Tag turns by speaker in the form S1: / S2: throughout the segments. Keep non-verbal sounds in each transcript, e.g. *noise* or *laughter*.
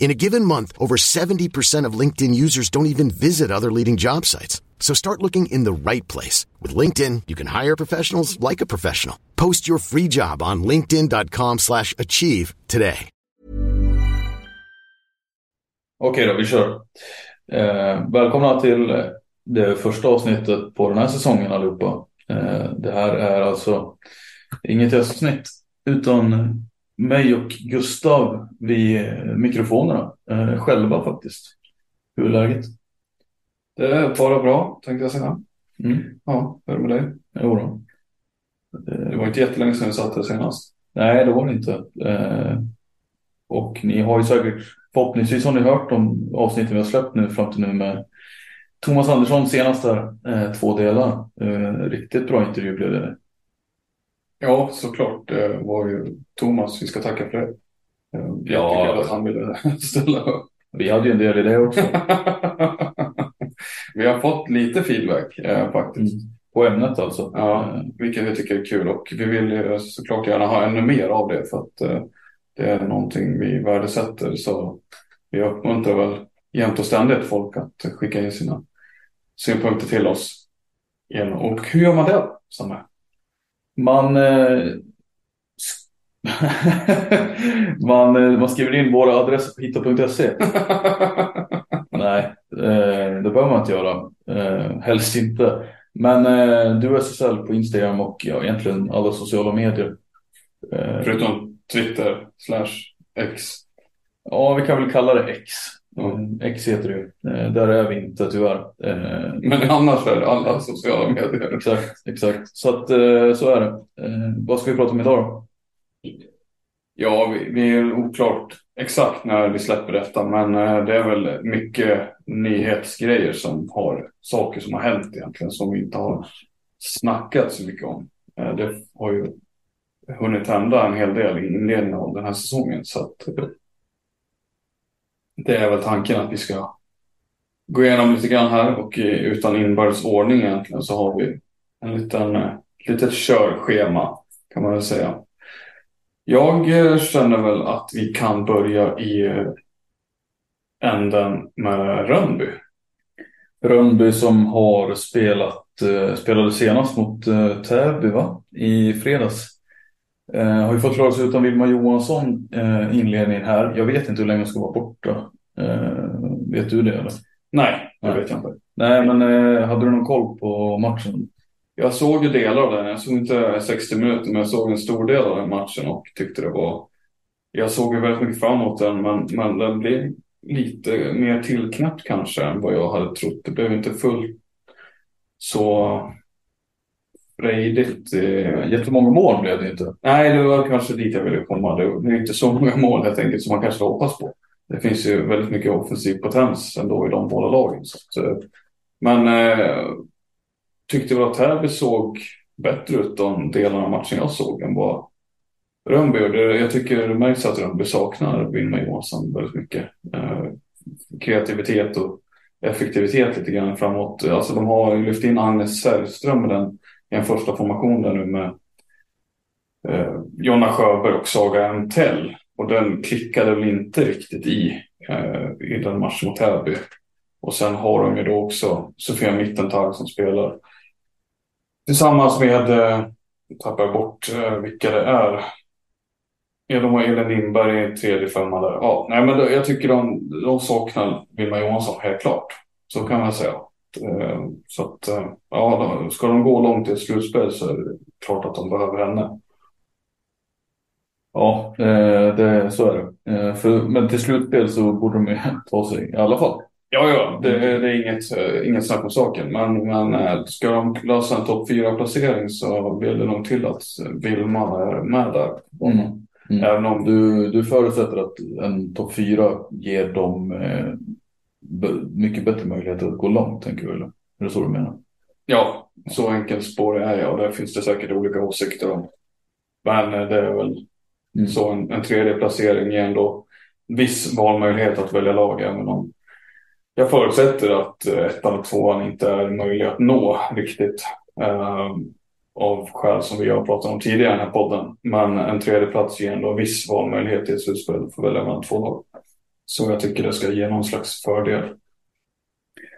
S1: In a given month, over 70% of LinkedIn users don't even visit other leading job sites. So start looking in the right place. With LinkedIn, you can hire professionals like a professional. Post your free job on linkedin.com slash achieve today.
S2: Okej okay då, vi kör. Eh, välkomna till det första avsnittet på den här säsongen allihopa. Eh, det här är alltså inget gästavsnitt utan mig och Gustav vid mikrofonerna eh, själva faktiskt. Hur är läget?
S3: Det är bara bra tänkte jag säga.
S2: Mm.
S3: Ja, hur är det med dig?
S2: Jo då.
S3: Det var inte jättelänge sedan vi satt här senast.
S2: Nej, det var det inte. Eh, och ni har ju säkert, förhoppningsvis har ni hört de avsnitten vi har släppt nu fram till nu med Thomas Andersson senast där, eh, två delar. Eh, riktigt bra intervju blev det.
S3: Ja, såklart. Det var ju Thomas vi ska tacka för det. Eh,
S2: Ja.
S3: Att han ville *laughs* ställa upp.
S2: Vi hade ju en del i det också. *laughs*
S3: vi har fått lite feedback eh, faktiskt.
S2: På ämnet alltså.
S3: Ja, vilket vi tycker är kul och vi vill såklart gärna ha ännu mer av det för att eh, det är någonting vi värdesätter. Så vi uppmuntrar väl jämt och ständigt folk att skicka in sina synpunkter till oss. Och hur gör man det, Samme?
S2: Man, eh, *laughs* man, eh, man skriver in våra adresser på hitta.se. *laughs* Nej, eh, det behöver man inte göra. Helst inte. Men du SSL på Instagram och ja, egentligen alla sociala medier.
S3: Förutom Twitter slash X.
S2: ja, vi kan väl kalla det X. Eh, X heter det ju. Eh, där är vi inte tyvärr. Eh,
S3: Men annars är det alla sociala medier.
S2: exakt, exakt. Så att eh, så är det. Vad ska vi prata om idag då?
S3: Ja, vi, vi är oklart exakt när vi släpper detta, men det är väl mycket nyhetsgrejer som har saker som har hänt egentligen som vi inte har snackat så mycket om. Det har ju hunnit hända en hel del i inledningen av den här säsongen så att det är väl tanken att vi ska gå igenom lite grann här och eh, utan inbördes ordning egentligen så har vi en liten, eh, litet körschema kan man väl säga. Jag eh, känner väl att vi kan börja i änden med Rönnby.
S2: Rönnby som har spelat, spelade senast mot Täby va? i fredags. Eh, har ju fått klara sig utan Vilma Johansson eh, inledningen här. Jag vet inte hur länge hon ska vara borta. Eh, vet du det eller?
S3: Nej, det
S2: Nej.
S3: vet jag inte.
S2: Nej, men eh, hade du någon koll på matchen?
S3: Jag såg ju delar av den. Jag såg inte 60 minuter, men jag såg en stor del av den matchen och tyckte det var... Jag såg ju väldigt mycket fram emot den, men, men den blev lite mer tillknäppt kanske än vad jag hade trott. Det blev inte fullt så frejdigt. eh,
S2: Jättemånga mål blev det inte.
S3: Nej, det var kanske dit jag ville komma. Det är inte så många mål helt enkelt som man kanske hoppas på. Det finns ju väldigt mycket offensiv potens ändå i de båda lagen. Så att, eh, men eh, tyckte väl att Täby såg bättre ut de delarna av matchen jag såg än vad Rönnby gjorde. Jag tycker det märks att Rönnby saknar Vilma Johansson väldigt mycket. Eh, kreativitet och effektivitet lite grann framåt. Alltså de har ju lyft in Agnes Sällström med den i en första formation där nu med eh, Jonna Sjöberg och Saga Mtell Och den klickade väl inte riktigt i, eh, i den matchen mot Täby. Och sen har de ju då också Sofia Mittentag som spelar tillsammans med, eh, tappar jag bort eh, vilka det är. Ja, de har Elin Lindberg i tredje femman där. Ja, nej, men jag tycker de, de saknar Vilma Johansson helt klart. Så kan man säga. Eh, så att, eh, ja, ska de gå långt i ett slutspel så är det klart att de behöver henne.
S2: Ja, eh, det, så är det. Eh, för, men till slutspel så borde de ju *laughs* ta sig i alla fall.
S3: Ja, ja, det, det är inget, inget snack om saken. Men, men ska de lösa en topp fyra placering så vill det nog till att Vilma är med där.
S2: Mm. Mm. Även om du, du förutsätter att en topp fyra ger dem mycket bättre möjligheter att gå långt, tänker du? Eller? Är det så du menar?
S3: Ja, så enkelt spår är jag och där finns det säkert olika åsikter om. Men det är väl Mm. Så en, en tredje placering ger ändå viss valmöjlighet att välja lag även om jag förutsätter att eh, ettan och tvåan inte är möjliga att nå riktigt. Eh, av skäl som vi har pratat om tidigare i den här podden. Men en tredje plats ger ändå viss valmöjlighet i ett slutspel för välja mellan två lag. Så jag tycker det ska ge någon slags fördel.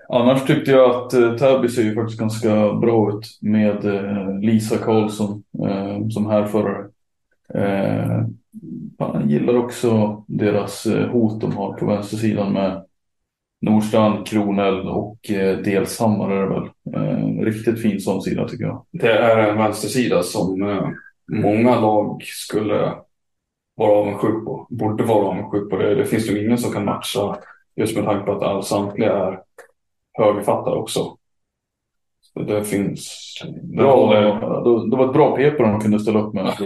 S2: Annars tyckte jag att eh, Täby ser ju faktiskt ganska bra ut med eh, Lisa Karlsson eh, som härförare. Eh, jag gillar också deras eh, hot de har på vänstersidan med Nordstrand, Kronell och eh, Delshammar är det väl. Eh, riktigt fin sån sida tycker jag.
S3: Det är en vänstersida som eh, många lag skulle vara avundsjuk på. Borde vara avundsjuk på. Det, det finns ju ingen som kan matcha just med tanke på att all samtliga är högerfattare också. Så det finns...
S2: Bra, det, det var ett bra PP de kunde ställa upp med.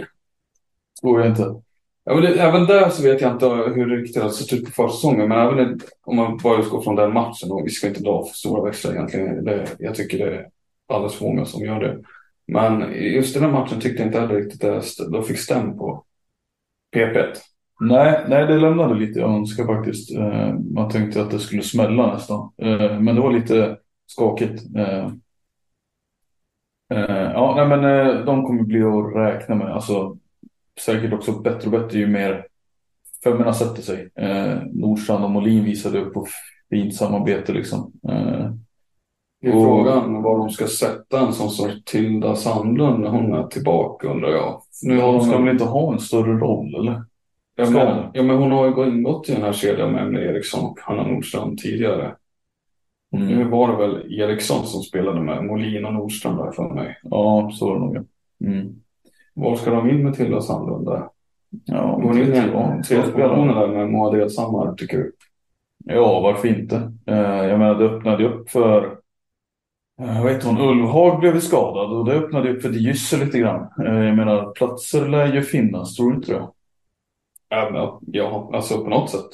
S2: Tror jag inte.
S3: Ja, men det, även där så vet jag inte hur det riktigt har sett ut på försäsongen. Men även om man bara utgår från den matchen. Och vi ska inte dra för stora växlar egentligen. Det, jag tycker det är alldeles för många som gör det. Men just den här matchen tyckte jag inte heller riktigt att de fick stäm på PP.
S2: Nej, nej, det lämnade lite jag önskar faktiskt. Eh, man tänkte att det skulle smälla nästan. Eh, men det var lite skakigt. Eh, eh ja, nej, men eh, de kommer bli att räkna med. Alltså, säkert också bättre och bättre ju mer femmorna sätter sig. Eh, Nordstrand och Molin visade upp på fint samarbete liksom. Eh,
S3: det är frågan var de ska sätta en sån som Tilda Sandlund när hon är tillbaka undrar jag.
S2: Nu har hon... Ska väl inte ha en större roll eller?
S3: Ja men, ja, men hon har ju ingått i den här kedjan med Emelie Eriksson och Hanna Nordstrand tidigare. Mm. Nu var det väl Eriksson som spelade med Molin och Nordstrand där för mig.
S2: Ja, så var det nog. Mm.
S3: Var ska de in med Tilda Sandlund där?
S2: Ja,
S3: Går in i en tredje där med Moa Delsammar tycker du?
S2: Ja, varför inte? Eh, jag menar, det öppnade upp för vad heter hon? Ulvhag blev skadad och det öppnade upp för Dysse lite grann. Eh, jag menar, platser lär ju finnas, tror du inte det?
S3: Ja, alltså på något sätt.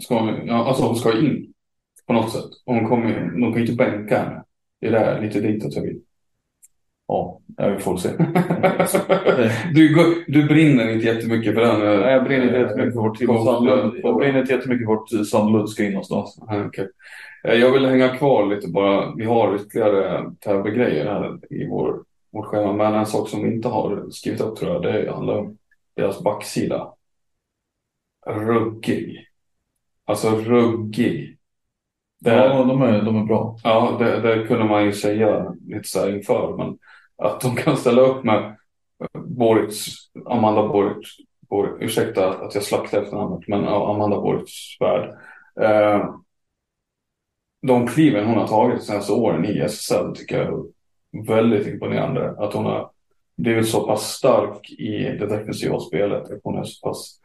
S3: Ska hon, alltså hon ska in på något sätt. Hon kommer, de kan ju inte bänka henne. Det är där, lite ditåt jag vill.
S2: Ja, vi får se. *laughs*
S3: du, du brinner inte jättemycket för den?
S2: Nej, jag brinner inte jättemycket för vårt Sandlund. Jag brinner inte jättemycket för vårt Sandlund ska in någonstans.
S3: Okay. Eh, jag vill hänga kvar lite bara. Vi har ytterligare tävlegrejer här i vår, vårt schema. Men en sak som vi inte har skrivit upp tror jag, det handlar om deras backsida. Ruggig. Alltså ruggig.
S2: Det, ja, de är, de är bra.
S3: Ja, det, det kunde man ju säga lite så här inför. Men att de kan ställa upp med Boritz, Amanda Boritz, Boritz ursäkta att jag slaktade efter namnet, men Amanda Boritz värld. Eh, de kliven hon har tagit de senaste åren i SSL tycker jag är väldigt imponerande. Att hon har blivit så pass stark i det defensiva spelet. Att hon är så pass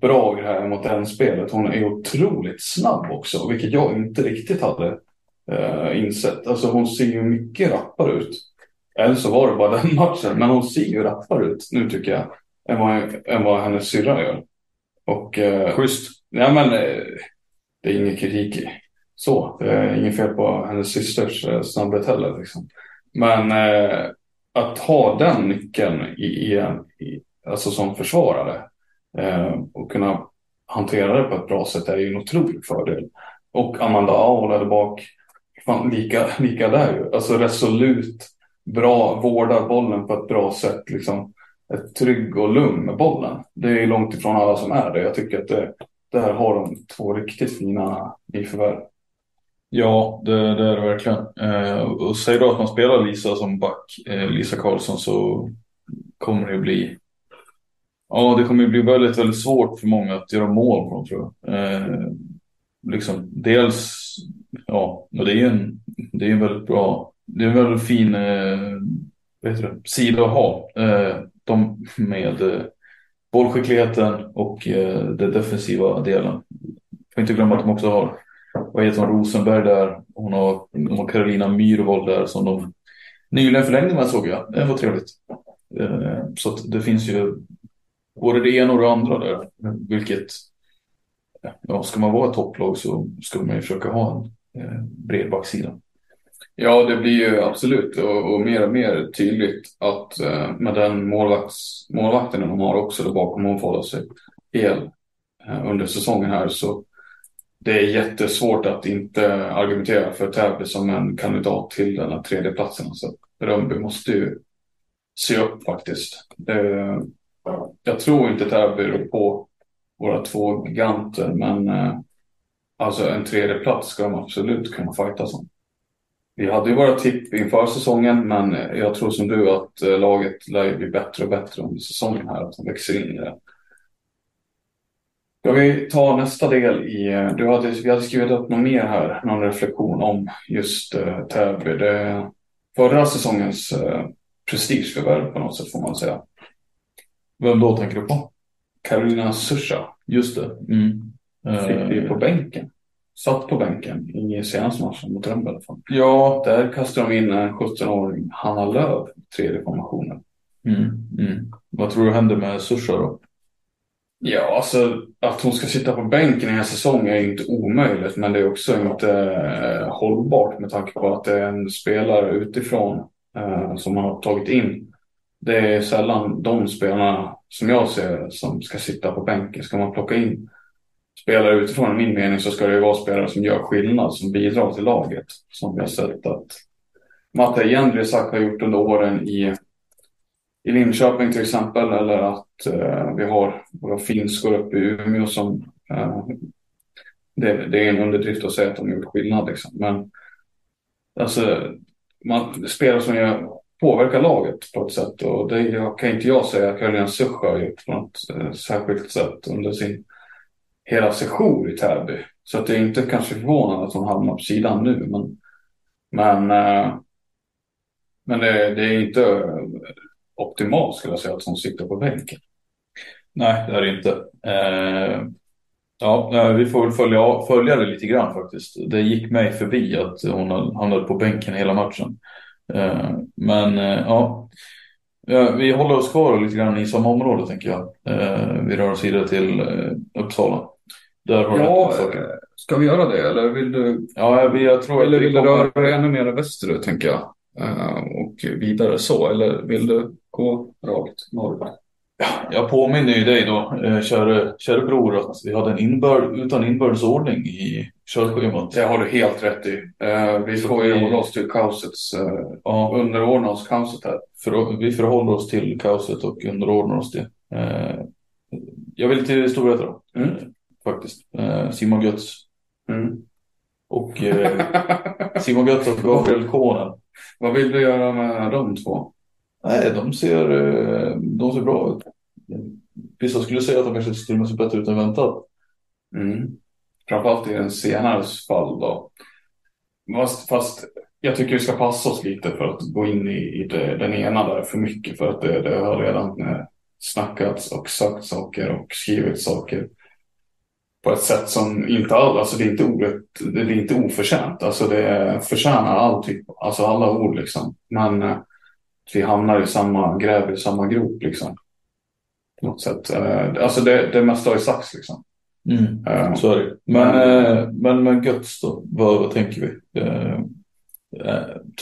S3: bra i det här mot en spelet. Hon är otroligt snabb också, vilket jag inte riktigt hade eh, insett. Alltså hon ser ju mycket rappare ut. Eller så var det bara den *laughs* matchen. Men hon ser ju rappare ut nu tycker jag. Än vad, än vad hennes syrra gör. Och, eh,
S2: Schysst.
S3: Ja, men eh, det är ingen kritik. Så. Det är inget fel på hennes systers eh, snabbhet heller. Liksom. Men eh, att ha den nyckeln i, i, i, alltså som försvarare eh, och kunna hantera det på ett bra sätt är ju en otrolig fördel. Och Amanda Aula där bak, fan, lika, lika där ju. Alltså resolut bra, vårdar bollen på ett bra sätt. Liksom. ett trygg och lugn med bollen. Det är långt ifrån alla som är det. Jag tycker att det, där har de två riktigt fina nyförvärv.
S2: Ja, det, det är det verkligen. Eh, och säg då att man spelar Lisa som back, eh, Lisa Karlsson, så kommer det bli Ja, det kommer bli väldigt, väldigt svårt för många att göra mål på dem tror jag. Eh, liksom, dels, ja, och det är en, det är en väldigt bra, det är en väldigt fin eh, vad heter det, sida att ha. Eh, de med eh, bollskickligheten och eh, den defensiva delen. Får inte glömma att de också har, vad heter hon, Rosenberg där. Hon har, de har Carolina Myrvold där som de nyligen förlängde med såg jag. Det var trevligt. Eh, så att det finns ju både det ena och det andra där. Vilket, ja, ska man vara ett topplag så ska man ju försöka ha en eh, bred backsida.
S3: Ja, det blir ju absolut och, och mer och mer tydligt att eh, med den målvakts, målvakten de har också där bakom hon får sig el eh, under säsongen här så det är jättesvårt att inte argumentera för Täby som en kandidat till den här tredjeplatsen. Så Rönnby måste ju se upp faktiskt. Eh, jag tror inte Täby rår på våra två giganter men eh, alltså en tredjeplats ska de absolut kunna fighta om. Vi hade ju våra tipp inför säsongen, men jag tror som du att eh, laget lär bli bättre och bättre under säsongen här, att de växer in i det. Ska vi ta nästa del i, eh, du hade, vi hade skrivit upp något mer här, någon reflektion om just uh, Täby. Det förra säsongens uh, prestigeförvärv på något sätt får man säga.
S2: Vem då tänker du på?
S3: Carolina Susha.
S2: Just det. Mm.
S3: Fick vi på bänken satt på bänken i senaste matchen mot Rönnby i alla fall.
S2: Ja.
S3: Där kastade de in en 17-åring, Hanna Löv, tredje formationen.
S2: Mm, mm. Vad tror du händer med Susha då?
S3: Ja, alltså att hon ska sitta på bänken i en säsong är inte omöjligt, men det är också inte eh, hållbart med tanke på att det är en spelare utifrån eh, som man har tagit in. Det är sällan de spelarna som jag ser som ska sitta på bänken. Ska man plocka in spelare utifrån min mening så ska det ju vara spelare som gör skillnad, som bidrar till laget. Som vi har sett att Matte Jendrisak har gjort under åren i, i Linköping till exempel. Eller att eh, vi har våra finskor uppe i Umeå som eh, det, det, är en underdrift att säga att de har gjort skillnad. Liksom. Men alltså, man, spelare som gör, påverkar laget på ett sätt. Och det kan inte jag säga att Karolina Such har gjort på något eh, särskilt sätt under sin hela session i Täby. Så att det är inte kanske förvånande att hon hamnar på sidan nu. Men, men, eh, men det, det, är inte optimalt skulle jag säga att hon sitter på bänken.
S2: Nej, det är det inte. Eh, ja, vi får väl följa, följa det lite grann faktiskt. Det gick mig förbi att hon hamnade på bänken hela matchen. Eh, men eh, ja, vi håller oss kvar lite grann i samma område tänker jag. Eh, vi rör oss vidare till Uppsala.
S3: Där har ja, eh, ska vi göra det eller vill du?
S2: Ja, jag tror
S3: Eller vill du röra dig ännu mer västerut tänker jag. Uh, och vidare så. Eller vill du gå rakt norrut?
S2: Jag påminner ju dig då, eh, käre, käre bror, att vi hade en inbörd, utan inbördesordning i körschemat.
S3: Det har du helt rätt i. Uh, vi hålla oss till kaosets, ja. underordna oss kaoset här.
S2: För, vi förhåller oss till kaoset och underordnar oss det. Jag vill till Storvreta då. Mm faktiskt. Eh, Simon Götz. Mm. Och eh, Simon Götz och Gabriel Konen.
S3: Vad vill du göra med de två?
S2: Nej, de ser, eh, de ser bra ut. Vissa skulle säga att de kanske till och med ser bättre ut än väntat.
S3: Mm. Framförallt i den senare fall då. Fast, fast jag tycker vi ska passa oss lite för att gå in i, i det, den ena där för mycket. För att det, det har redan eh, snackats och sagt saker och skrivit saker på ett sätt som inte all, alltså det är inte, orätt, det är inte oförtjänt. Alltså det förtjänar all typ, alltså alla ord liksom. Men eh, vi hamnar i samma, gräver i samma grop liksom. På något sätt. Eh, alltså det, det mesta har ju sagts liksom.
S2: Mm, uh, så är det. Men, men, men, men Götz då, vad, vad tänker vi?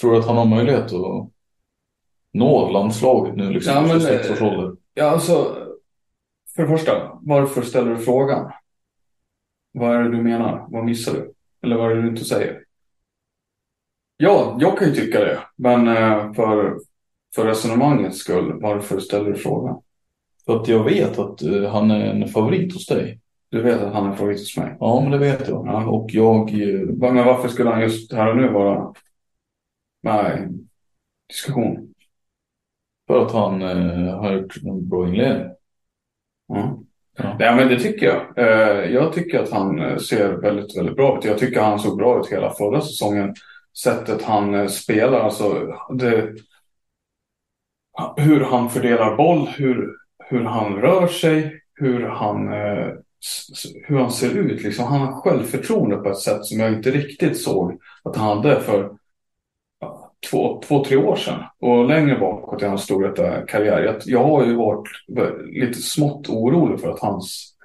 S2: Tror du att han har möjlighet att nå landslaget nu liksom?
S3: Ja, men, ja, alltså, för det första, varför ställer du frågan? Vad är det du menar? Vad missar du? Eller vad är det du inte säger? Ja, jag kan ju tycka det. Men eh, för för resonemangets skull, varför ställer du frågan?
S2: För att jag vet att eh, han är en favorit hos dig.
S3: Du vet att han är favorit hos mig.
S2: Ja, men det vet jag.
S3: Ja.
S2: Och jag... eh,
S3: Men varför skulle han just här och nu vara med i diskussion?
S2: För att han har gjort en bra inledning.
S3: Ja.
S2: Ja.
S3: Ja, men det tycker jag. Eh, jag tycker att han eh, ser väldigt, väldigt bra ut. Jag tycker han såg bra ut hela förra säsongen. Sättet han eh, spelar, alltså det, hur han fördelar boll, hur, hur han rör sig, hur han, hur han ser ut. Liksom, han har självförtroende på ett sätt som jag inte riktigt såg att han hade för två, två, tre år sedan. Och längre bakåt i hans stora karriär. Jag, jag har ju varit lite smått orolig för att hans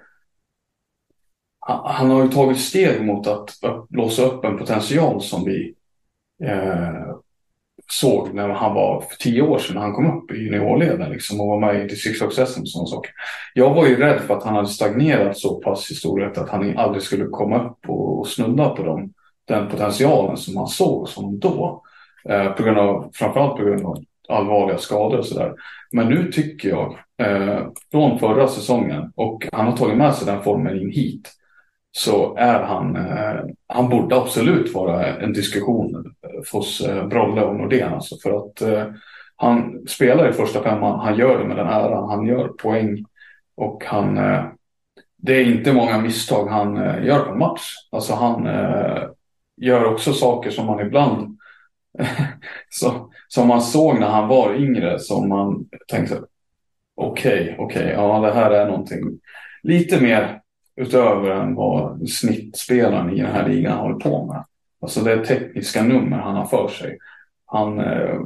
S3: han, han har ju tagit steg mot att, att låsa upp en potential som vi eh, såg när han var för tio år sedan när han kom upp i juniorleden liksom, och var med i distriktslags-SM och sådana saker. Jag var ju rädd för att han hade stagnerat så pass i storhet att han aldrig skulle komma upp och, och snudda på dem, den potentialen som han såg som då. Eh, på grund av, framförallt på grund av allvarliga skador och sådär. Men nu tycker jag, eh, från förra säsongen, och han har tagit med sig den formen in hit, så är han, eh, han borde absolut vara en diskussion eh, hos eh, Brolle och Nordén. Alltså för att eh, han spelar i första femman, han gör det med den äran, han gör poäng och han, eh, det är inte många misstag han eh, gör på en match. Alltså han eh, gör också saker som man ibland, *laughs* som, som man såg när han var yngre, som man tänkte okej, okej, ja det här är någonting lite mer utöver än vad snittspelaren i den här ligan håller på med. Alltså det är tekniska nummer han har för sig. Han, eh,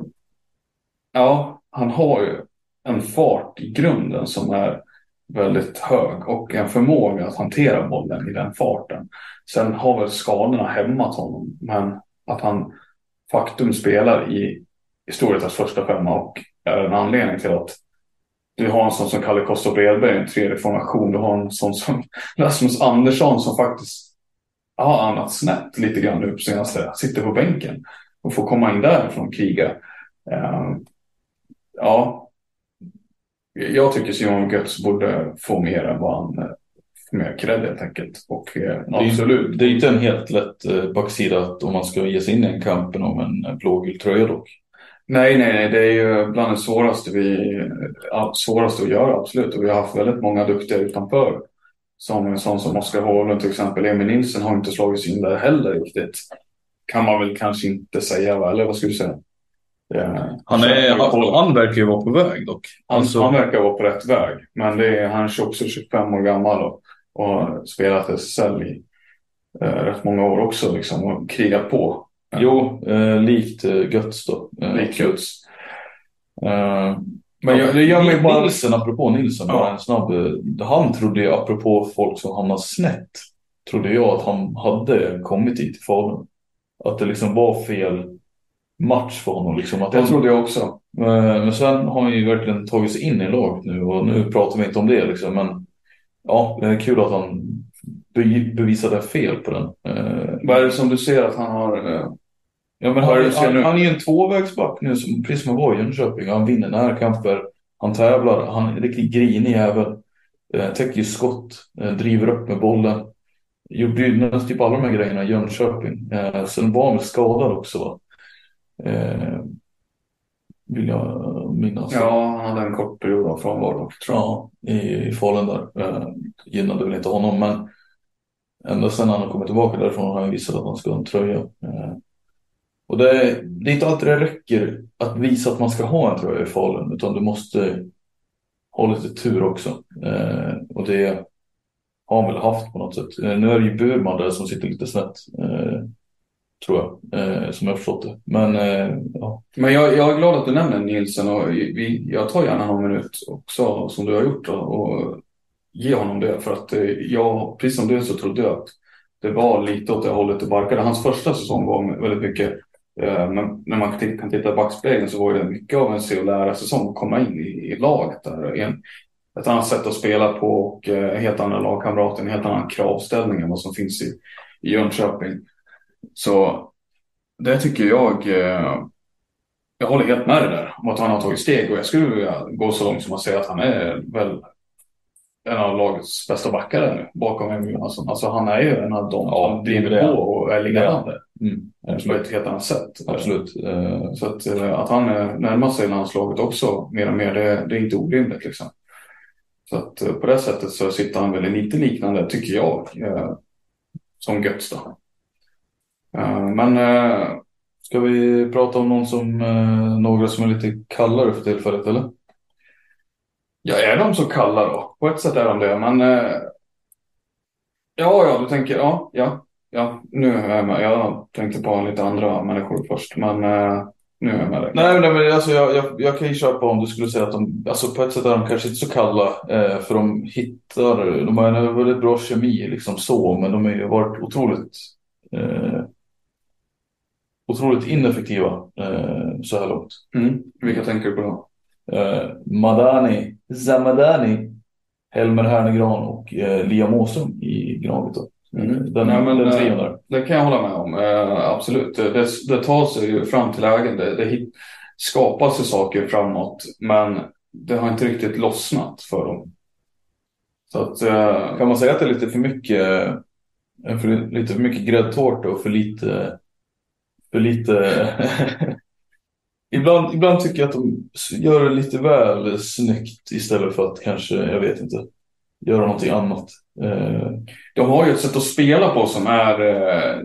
S3: ja, han har ju en fart i grunden som är väldigt hög och en förmåga att hantera bollen i den farten. Sen har väl skadorna hämmat honom, men att han faktum spelar i, i Storvretads första femma och är en anledning till att du har en sån som Kalle Kosta Bredberg i en tredje formation. Du har en sån som *laughs* Rasmus Andersson som faktiskt har annat snett lite grann nu på senaste. Sitter på bänken och får komma in därifrån och kriga. Uh, ja, jag tycker Simon Götz borde få mer än vad han eh, mer cred helt enkelt. Och uh,
S2: Det är,
S3: absolut.
S2: det är inte en helt lätt eh, baksida att om man ska ge sig in i en kampen om en blågul tröja dock.
S3: Nej, nej, nej, det är ju bland det svåraste, vi, ja, svåraste att göra, absolut. Och vi har haft väldigt många duktiga utanför. Som en sån som Oskar Håglund till exempel. Emil Nilsson har inte slagit sig in där heller riktigt. Kan man väl kanske inte säga, va? eller vad skulle du säga? Det,
S2: Han, är, han, han verkar ju vara på väg dock.
S3: han,
S2: Alltså,
S3: han verkar vara på rätt väg. Men är, han är också 25 år gammal och, och spelat SSL i eh, rätt många år också liksom, och krigat på.
S2: Jo, eh, likt eh, Götz då. Eh,
S3: Likt Götz.
S2: Eh,
S3: Men jag, det gör mig bara...
S2: Nilsson, apropå Nilsson,
S3: Ja.
S2: bara en snabb. eh, Han trodde apropå folk som hamnar snett, trodde jag att han hade kommit hit till Falun. Att det liksom var fel match för honom. Liksom, att
S3: Det
S2: han,
S3: trodde jag också.
S2: Eh, Men sen har han ju verkligen tagit sig in i laget nu och nu pratar vi inte om det liksom. Men ja, det är kul att han be- bevisade fel på den. Eh,
S3: Vad är det som du ser att han har... eh,
S2: Ja, men han, han, han är ju en tvåvägsback nu, som, precis som han var i Jönköping. Han vinner närkamper, han tävlar, han är en riktigt grinig jävel. Eh, täcker ju skott, eh, driver upp med bollen. Gjorde ju nästan typ alla de här grejerna i Jönköping. Eh, sen var han väl skadad också va? Eh, vill jag minnas.
S3: Ja, han hade en kort period av frånvaro. Tror jag.
S2: Ja, i, Falun där. Eh, gynnade väl inte honom, men ända sedan han har kommit tillbaka därifrån har han visat att han ska ha en tröja. Eh, och det, är- det är inte alltid det räcker att visa att man ska ha en tröja i Falun, utan du måste ha lite tur också. Eh, och det har han väl haft på något sätt. Eh, nu är det ju Burman där som sitter lite snett, eh, tror jag, eh, som jag har förstått det. Men eh, ja,
S3: Men jag, jag är glad att du nämner Nielsen och vi, jag tar gärna någon minut också som du har gjort och, och ge honom det. För att eh, jag, precis som du så trodde jag att det var lite åt det hållet det barkade. Hans första säsong var väldigt mycket, eh, men när man kan titta, i backspegeln så var det mycket av en se och lära säsong att komma in i, i laget där. En, ett annat sätt att spela på och eh, helt andra lagkamrater, en helt annan kravställning än vad som finns i, i Jönköping. Så det tycker jag eh, jag håller helt med dig där om att han har tagit steg och jag skulle vilja gå så långt som att säga att han är väl en av lagets bästa backar nu bakom Emil Johansson. Alltså han är ju en av dem
S2: Ja,
S3: som driver på och är ledande.
S2: Mm.
S3: På ett helt annat sätt.
S2: Absolut. Eh,
S3: Så att, eh, att han närmar sig landslaget också mer och mer, det, det är inte orimligt liksom. Så att på det sättet så sitter han väl lite liknande, tycker jag, som Götz då. Eh, men eh,
S2: Ska vi prata om någon som, eh, några som är lite kallare för tillfället eller?
S3: ja, är de så kalla då? På ett sätt är de det, men ja, ja, du tänker, ja, ja, ja, nu är jag med. Jag tänkte på lite andra människor först, men nu är jag med dig.
S2: Nej, nej men alltså jag, jag, jag kan ju köpa om du skulle säga att de, alltså på ett sätt är de kanske inte så kalla, eh, för de hittar, de har en väldigt bra kemi liksom så, men de har ju varit otroligt, eh, otroligt ineffektiva eh, så här långt.
S3: Mm. Vilka tänker du på då?
S2: Eh, Madani, Zamadani, Helmer Hernegran och eh, Liam Åström i Gnaget.
S3: Mm.
S2: Den,
S3: Nej, men,
S2: den
S3: eh,
S2: trion där.
S3: Det kan jag hålla med om. Eh, absolut. Det, det tar sig ju fram till lägen. Det, det skapas ju saker framåt. Men det har inte riktigt lossnat för dem. Så att, eh,
S2: Kan man säga att det är lite för mycket, eh, för lite för mycket gräddtårta och för lite, för lite *laughs* ibland, ibland tycker jag att de gör det lite väl snyggt istället för att kanske, jag vet inte, göra någonting annat. Eh,
S3: de har ju ett sätt att spela på som är... Eh,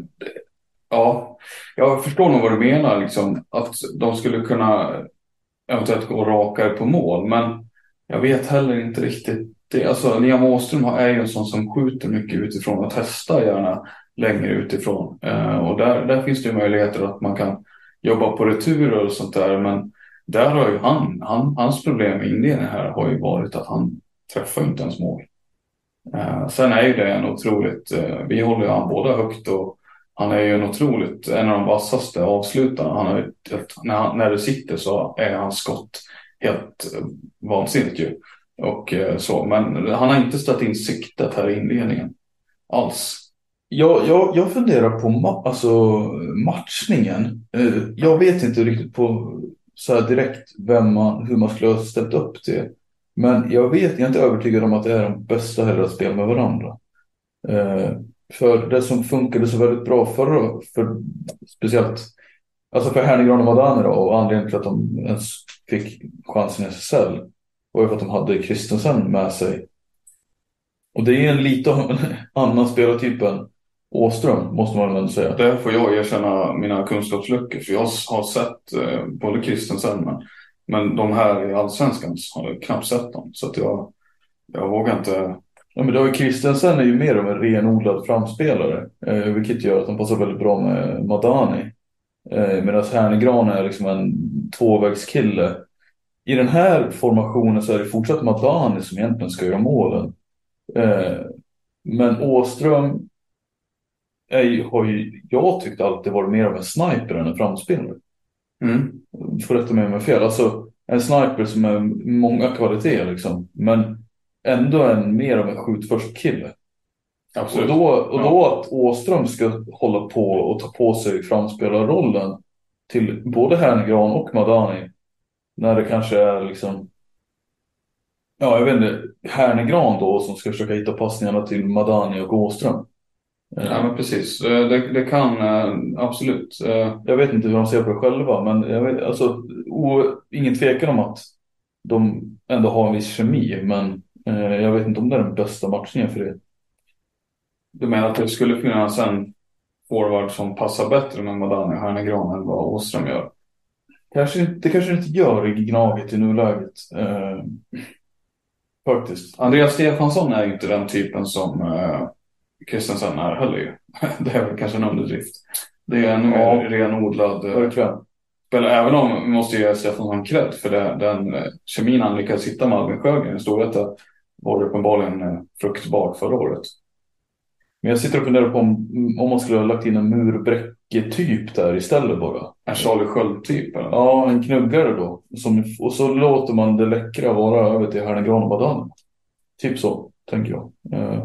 S3: ja, jag förstår nog vad du menar. Liksom, att de skulle kunna eventuellt gå rakare på mål. Men jag vet heller inte riktigt. Det, alltså, Liam Åström är ju en sån som skjuter mycket utifrån och testar gärna längre utifrån. Eh, och där, där finns det möjligheter att man kan jobba på returer och sånt där. Men där har ju han, han hans problem i Indien här har ju varit att han träffar inte ens mål. Eh, sen är ju det en otroligt, eh, vi håller ju han båda högt och han är ju en otroligt, en av de vassaste avslutarna. Han har när, han, när det sitter så är hans skott helt eh, vansinnigt ju. Och eh, så, men han har inte ställt in siktet här i inledningen. Alls.
S2: Jag, jag, jag funderar på ma- alltså, matchningen. Eh, jag vet inte riktigt på så här direkt vem man, hur man skulle ha ställt upp det. Men jag vet, jag är inte övertygad om att det är de bästa heller att spela med varandra. Eh, för det som funkade så väldigt bra förra, för speciellt alltså för Hernegran och Madani då, och anledningen till att de ens fick chansen i SSL var ju för att de hade Christensen med sig. Och det är en lite *laughs* annan spelartyp än Åström, måste man väl säga.
S3: Där får jag erkänna mina kunskapsluckor. För jag har sett eh, både Christensen men, men de här i Allsvenskan har jag knappt sett dem. Så att jag, jag vågar inte.
S2: Ja, men David Christensen är ju mer av en renodlad framspelare, eh, vilket gör att han passar väldigt bra med Madani. Eh, Medan Hernegran är liksom en tvåvägskille. I den här formationen så är det fortsatt Madani som egentligen ska göra målen. Eh, men Åström ju- har ju, jag tyckt alltid varit mer av en sniper än en framspelare.
S3: Mm.
S2: Får rätta mig om jag har fel. Alltså en sniper som är många kvaliteter liksom. Men ändå en mer av en skjut först kille. Och
S3: Absolut.
S2: då, och då att Åström ska hålla på och ta på sig framspelarrollen till både Hernegran och Madani. När det kanske är liksom, ja jag vet inte, Hernegran då som ska försöka hitta passningarna till Madani och Åström. Eh,
S3: Ja men precis. Eh, Det, det kan eh, absolut. Eh,
S2: Jag vet inte hur de ser på det själva, men jag vet, alltså, o, ingen tvekan om att de ändå har en viss kemi, men eh, jag vet inte om det är den bästa matchningen för det.
S3: Du menar att det skulle finnas en forward som passar bättre med Madani Hernegran än vad Åström gör?
S2: Kanske, inte- det kanske inte gör i Gnaget i nuläget. Eh, faktiskt.
S3: Andreas Stefansson är ju inte den typen som eh, Christensen är heller ju. *laughs* Det är väl kanske en underdrift. Det är en
S2: Ja.
S3: renodlad eh,
S2: Verkligen.
S3: spelare. Även om vi måste ge Stefansson cred för det, den eh, kemin han lyckades hitta med Albin Sjögren i Storvreta var uppenbarligen eh, fruktbar förra året.
S2: Men jag sitter och funderar på om, om man skulle ha lagt in en murbräcke-typ där istället bara.
S3: En Charlie Sköld-typ?
S2: Ja, en knuggare då. Som, och så låter man det läckra vara över till Hernegran och Madani. Typ så, tänker jag. Eh,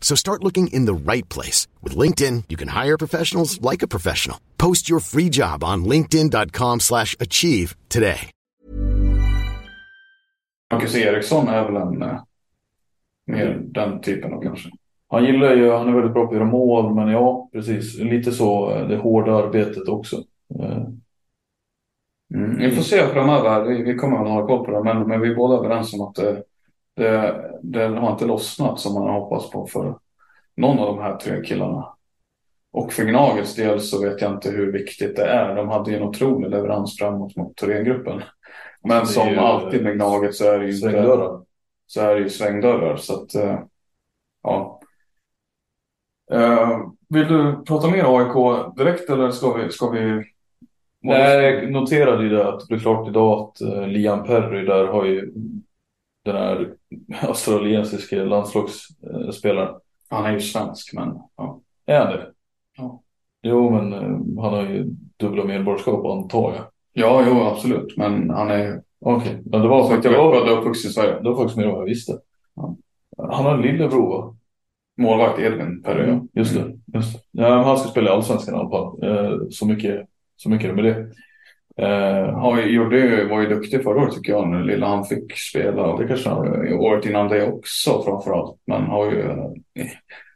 S1: So start looking in the right place. With LinkedIn, you can hire professionals like a professional. Post your free job on linkedin.com slash achieve today.
S3: Marcus Eriksson är väl en eh, mer den typen av kanske.
S2: Han gillar ju, han är väldigt bra på att göra mål, men ja, precis. Lite så, eh, det hårda arbetet också. Eh,
S3: mm. Vi får se framöver. Vi, vi kommer att ha koll på det. Men, men vi är båda överens om att det, det har inte lossnat som man har hoppats på för någon av de här tre killarna. Och för Gnagets del så vet jag inte hur viktigt det är. De hade ju en otrolig leverans framåt mot Thorengruppen. Men som
S2: ju
S3: alltid med Gnaget så är det ju inte
S2: Svängdörrar.
S3: så är det ju svängdörrar. Så att, eh, ja. Eh, vill du prata mer AIK direkt eller ska vi, ska vi
S2: Nej, jag noterade ju det att det blev klart idag att uh, Liam Perry där har ju den här australiensiske landslagsspelaren.
S3: Han är ju svensk men ja.
S2: Är han det?
S3: Ja.
S2: Jo, men eh, han har ju dubbla medborgarskap antar jag.
S3: Ja, jo absolut. Men han är
S2: Okej, men det var faktiskt,
S3: jag
S2: var,
S3: uppvuxen i Sverige.
S2: det var faktiskt mer än vad jag visste.
S3: Ja.
S2: Han har en lillebror va?
S3: Målvakt Edvin Perry. ja.
S2: Just det. Just det. Ja, han ska spela i Allsvenskan i alla fall. Eh, så, mycket, så mycket är det med det.
S3: Han gjorde, var ju duktig förra året tycker jag, när lilla han fick spela.
S2: Det kanske han-
S3: Året innan det också framförallt. Men har ju eh,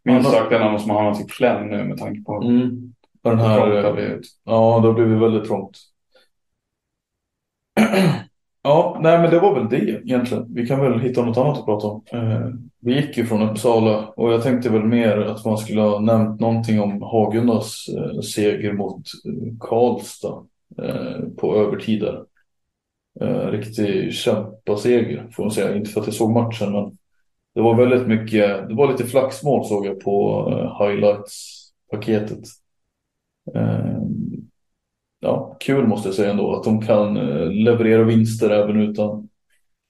S3: minst sagt en av de som har hamnat i kläm nu med tanke på hur
S2: mm. Och den
S3: trångt
S2: här,
S3: det har blivit.
S2: Ja, då blev det väldigt trångt. *clears throat* Ja, nej men det var väl det egentligen. Vi kan väl hitta något annat att prata om. Eh, vi gick ju från Uppsala och jag tänkte väl mer att man skulle ha nämnt någonting om Hagundas eh, seger mot eh, Karlstad Eh, på övertid där. Eh, riktig kämpaseger får man säga. Inte för att jag såg matchen men det var väldigt mycket, det var lite flaxmål såg jag på eh, highlights-paketet. Eh, ja, kul måste jag säga ändå att de kan eh, leverera vinster även utan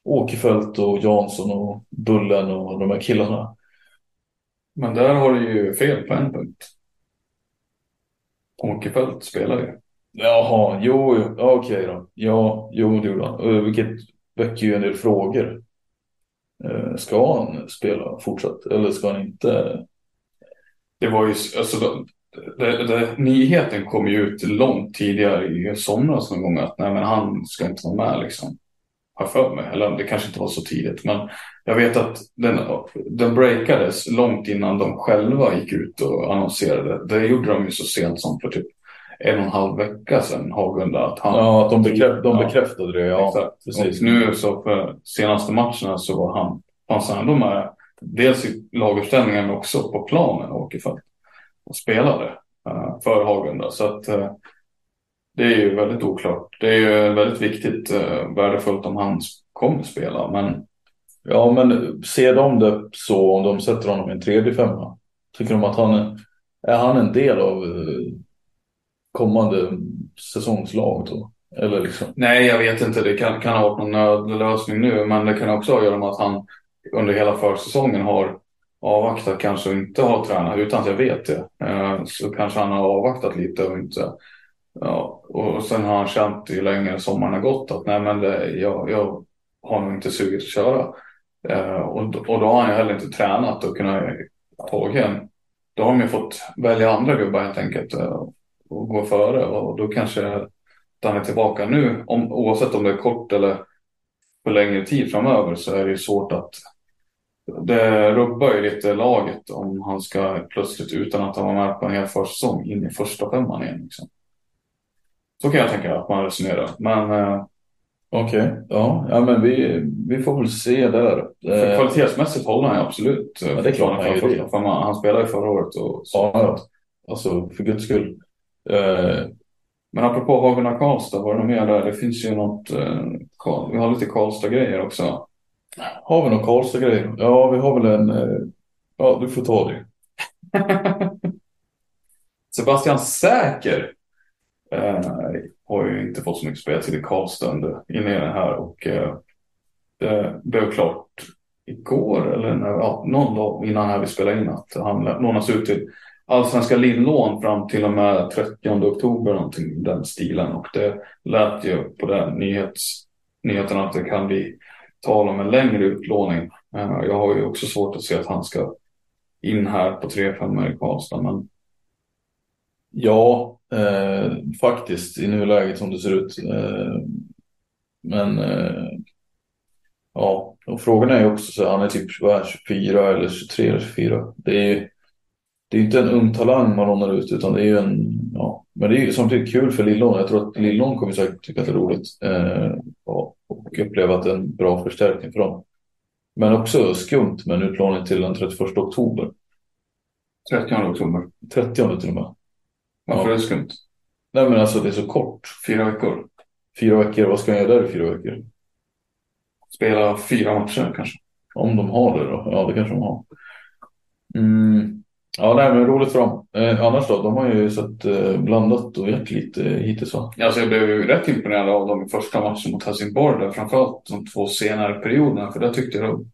S2: Åkerfeldt och Jansson och Bullen och de här killarna.
S3: Men där har du ju fel på en punkt. Åkerfeldt spelar ju.
S2: Jaha, jo, jo, okej då. Ja, jo, det gjorde han. Eh, vilket väcker ju en del frågor. Eh, ska han spela fortsatt eller ska han inte?
S3: Det var ju, alltså, det, det, nyheten kom ju ut långt tidigare i somras någon gång att nej men han ska inte vara med liksom. Har för mig, eller det kanske inte var så tidigt men jag vet att den, den breakades långt innan de själva gick ut och annonserade. Det gjorde de ju så sent som för typ en och en halv vecka sedan, Hagunda. Att han,
S2: Ja, att de, bekräft, de bekräftade det. Ja,
S3: Exakt.
S2: precis.
S3: Och nu så för senaste matcherna så var han, fanns han ändå med dels i laguppställningen men också på planen Åkerfeldt och spelade eh, för Hagunda. Så att eh, det är ju väldigt oklart. Det är ju väldigt viktigt, uh, värdefullt om han kommer spela. Men
S2: Ja, men ser de det så om de sätter honom i en tredje femma? Tycker de att han är, är han en del av eh, kommande säsongslag då? Eller liksom?
S3: nej, jag vet inte. Det kan, kan ha varit någon nödlösning nu. Men det kan också ha att göra med att han under hela försäsongen har avvaktat kanske och inte har tränat utan att jag vet det. Eh, så kanske han har avvaktat lite och inte Ja, och sen har han känt ju längre sommaren har gått att nej men det, jag, jag har nog inte sugit att köra. Eh, och, då- och då har han ju heller inte tränat och kunnat ta en. Då har de ju fått välja andra gubbar helt enkelt eh, och gå före och då kanske att han är tillbaka nu. Om, oavsett om det är kort eller för längre tid framöver så är det ju svårt att det rubbar ju lite laget om han ska plötsligt utan att han var med på en hel försäsong in i första femman igen. Liksom. Så kan jag tänka att man resonerar. Men eh,
S2: Okej, ja. ja men vi, vi får väl se där.
S3: För
S2: Eh,
S3: kvalitetsmässigt håller han absolut.
S2: Ja, det är klart han
S3: man- Han spelade ju förra året. Och så.
S2: ja. alltså för guds skull. Eh,
S3: Men apropå Hagunda Karlstad, var det något mer där? Det finns ju något, eh, vi har lite Karlstad-grejer också.
S2: har vi någon Karlstad-grej? Ja, vi har väl en... Eh, ja, du får ta det. *laughs*
S3: Sebastian Säker har ju inte fått så mycket speltid i Karlstad under inledningen här och det blev klart igår eller när, ja, någon dag innan här vi spelade in att han lånas ut till Allsvenska linlån fram till och med 30 oktober någonting i den stilen och det lät ju på den nyhets, nyheten att det kan bli tal om en längre utlåning. Eh, jag har ju också svårt att se att han ska in här på 3-5 i Karlstad men
S2: Ja, eh, faktiskt i nuläget som det ser ut. Eh, men eh, ja, och frågan är ju också så han är typ vad är 24 eller 23 eller 24. Det är ju det är inte en ung talang man lånar ut utan det är ju en, ja, men det är ju samtidigt kul för Lillån. Jag tror att Lillån kommer säkert tycka att det är roligt eh, och uppleva att det är en bra förstärkning för dem. Men också skumt med en utlåning till den 31 oktober.
S3: 30 oktober.
S2: 30 till och med.
S3: Varför
S2: Ja.
S3: är det skumt?
S2: Nej men alltså det är så kort.
S3: Fyra veckor.
S2: Fyra veckor, vad ska jag göra där i fyra veckor?
S3: Spela fyra matcher kanske.
S2: Om de har det då? Ja, det kanske de har. Mm. Ja, nej, men roligt för dem. Eh, annars då? De har ju sett eh, blandat och gett lite hittills va?
S3: Alltså jag blev ju rätt imponerad av dem i första matchen mot Helsingborg. Där, framförallt de två senare perioderna. För där tyckte jag de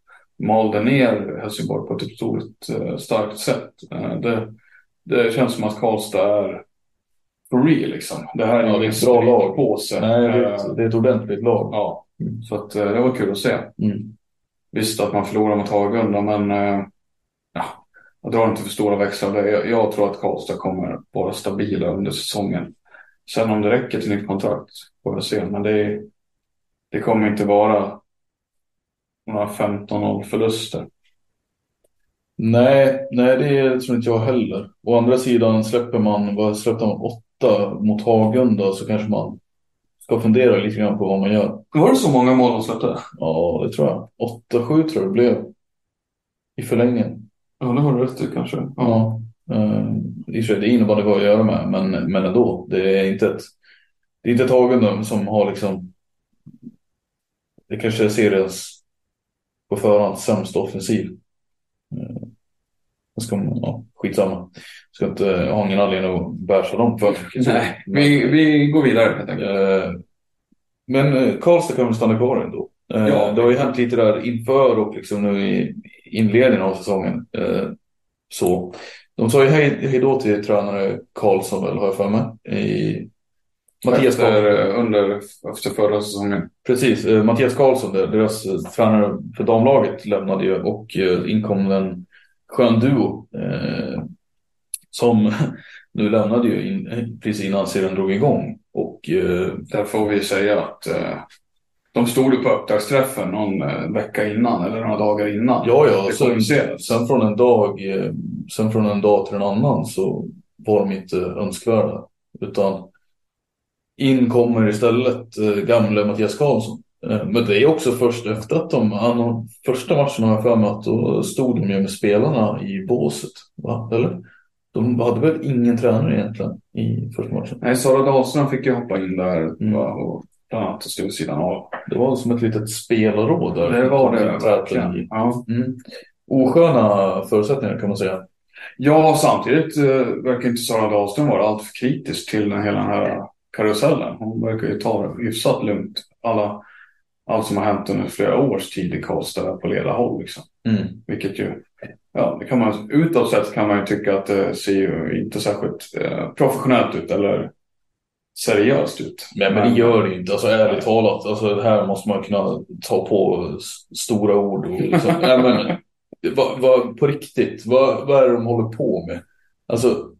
S3: malde ner Helsingborg på ett otroligt eh, starkt sätt. Eh, det, det känns som att Karlstad är for real liksom. Det här är
S2: Ja, ett bra lag.
S3: på sig.
S2: Nej, det är
S3: Eh,
S2: ett, det är ett ordentligt lag.
S3: Ja, så att, eh, det var kul att se.
S2: Mm.
S3: Visst att man förlorar mot Hagunda men eh, jag drar inte för stora växlar. där. Jag, jag tror att Karlstad kommer vara stabila under säsongen. Sen om det räcker till nytt kontrakt får jag se. Men det, det kommer inte vara några 15-0 förluster.
S2: Nej, nej, det tror inte jag heller. Å andra sidan släpper man, vad släppte man, åtta mot Hagunda så kanske man ska fundera lite grann på vad man gör.
S3: Var det så många mål de släppte?
S2: Ja, det tror jag. 8-7 tror jag det blev. I förlängningen.
S3: Ja, det har du rätt i kanske. Ja.
S2: Uh, I och för sig, det innebandy vad att göra med, men, men ändå. Det är inte ett, det är inte ett Hagunda som har liksom, det kanske är seriens på förhand sämsta offensiv. Uh, ska man, ja, skitsamma. Ska inte, jag har ingen anledning att bärsa dem för *laughs*
S3: Nej, vi, vi går vidare helt enkelt.
S2: Eh, Men eh, Karlstad kan väl stanna kvar ändå. Eh,
S3: Ja.
S2: Det har ju hänt lite där inför och liksom nu i inledningen av säsongen. Eh, Så. De sa ju hej, hej då till tränare Karlsson väl, har jag för mig. I Mattias
S3: efter, under, efter förra säsongen.
S2: Precis, eh, Mattias Karlsson, deras tränare för damlaget, lämnade ju och inkom en skön duo. Eh, som *laughs* nu lämnade ju in, precis innan serien drog igång. Och eh,
S3: Där får vi säga att eh, de stod ju på upptaktsträffen någon eh, vecka innan eller några dagar innan.
S2: Ja, ja. Sen, sen, från en dag, eh, sen från en dag till en annan så var de inte önskvärda. Utan in kommer istället eh, gamle Mattias Karlsson. Men det är också först efter att de, han, första matchen har jag för mig att då stod de ju med spelarna i båset. Va? Eller? De hade väl ingen tränare egentligen i första matchen.
S3: Nej, Sara Dahlström fick ju hoppa in där
S2: Mm.
S3: och stå vid sidan av.
S2: Det var som ett litet spelråd där.
S3: Det var det verkligen. Ja.
S2: Mm. Osköna förutsättningar kan man säga.
S3: ja, samtidigt eh, verkar inte Sara Dahlström vara alltför kritisk till den, hela den här karusellen. Hon verkar ju ta det hyfsat lugnt. Alla, allt som har hänt under flera års tid i Karlstad på ledarhåll. Liksom.
S2: Mm.
S3: Vilket ju, ja, det kan man, utåt sett kan man ju tycka att det ser ju inte särskilt eh, professionellt ut eller seriöst ut.
S2: Nej, men det gör det inte. Alltså ärligt talat. Alltså här måste man kunna ta på stora ord. Och liksom, *laughs* nej, men, vad, vad, på riktigt, vad, vad är det de håller på med? Alltså,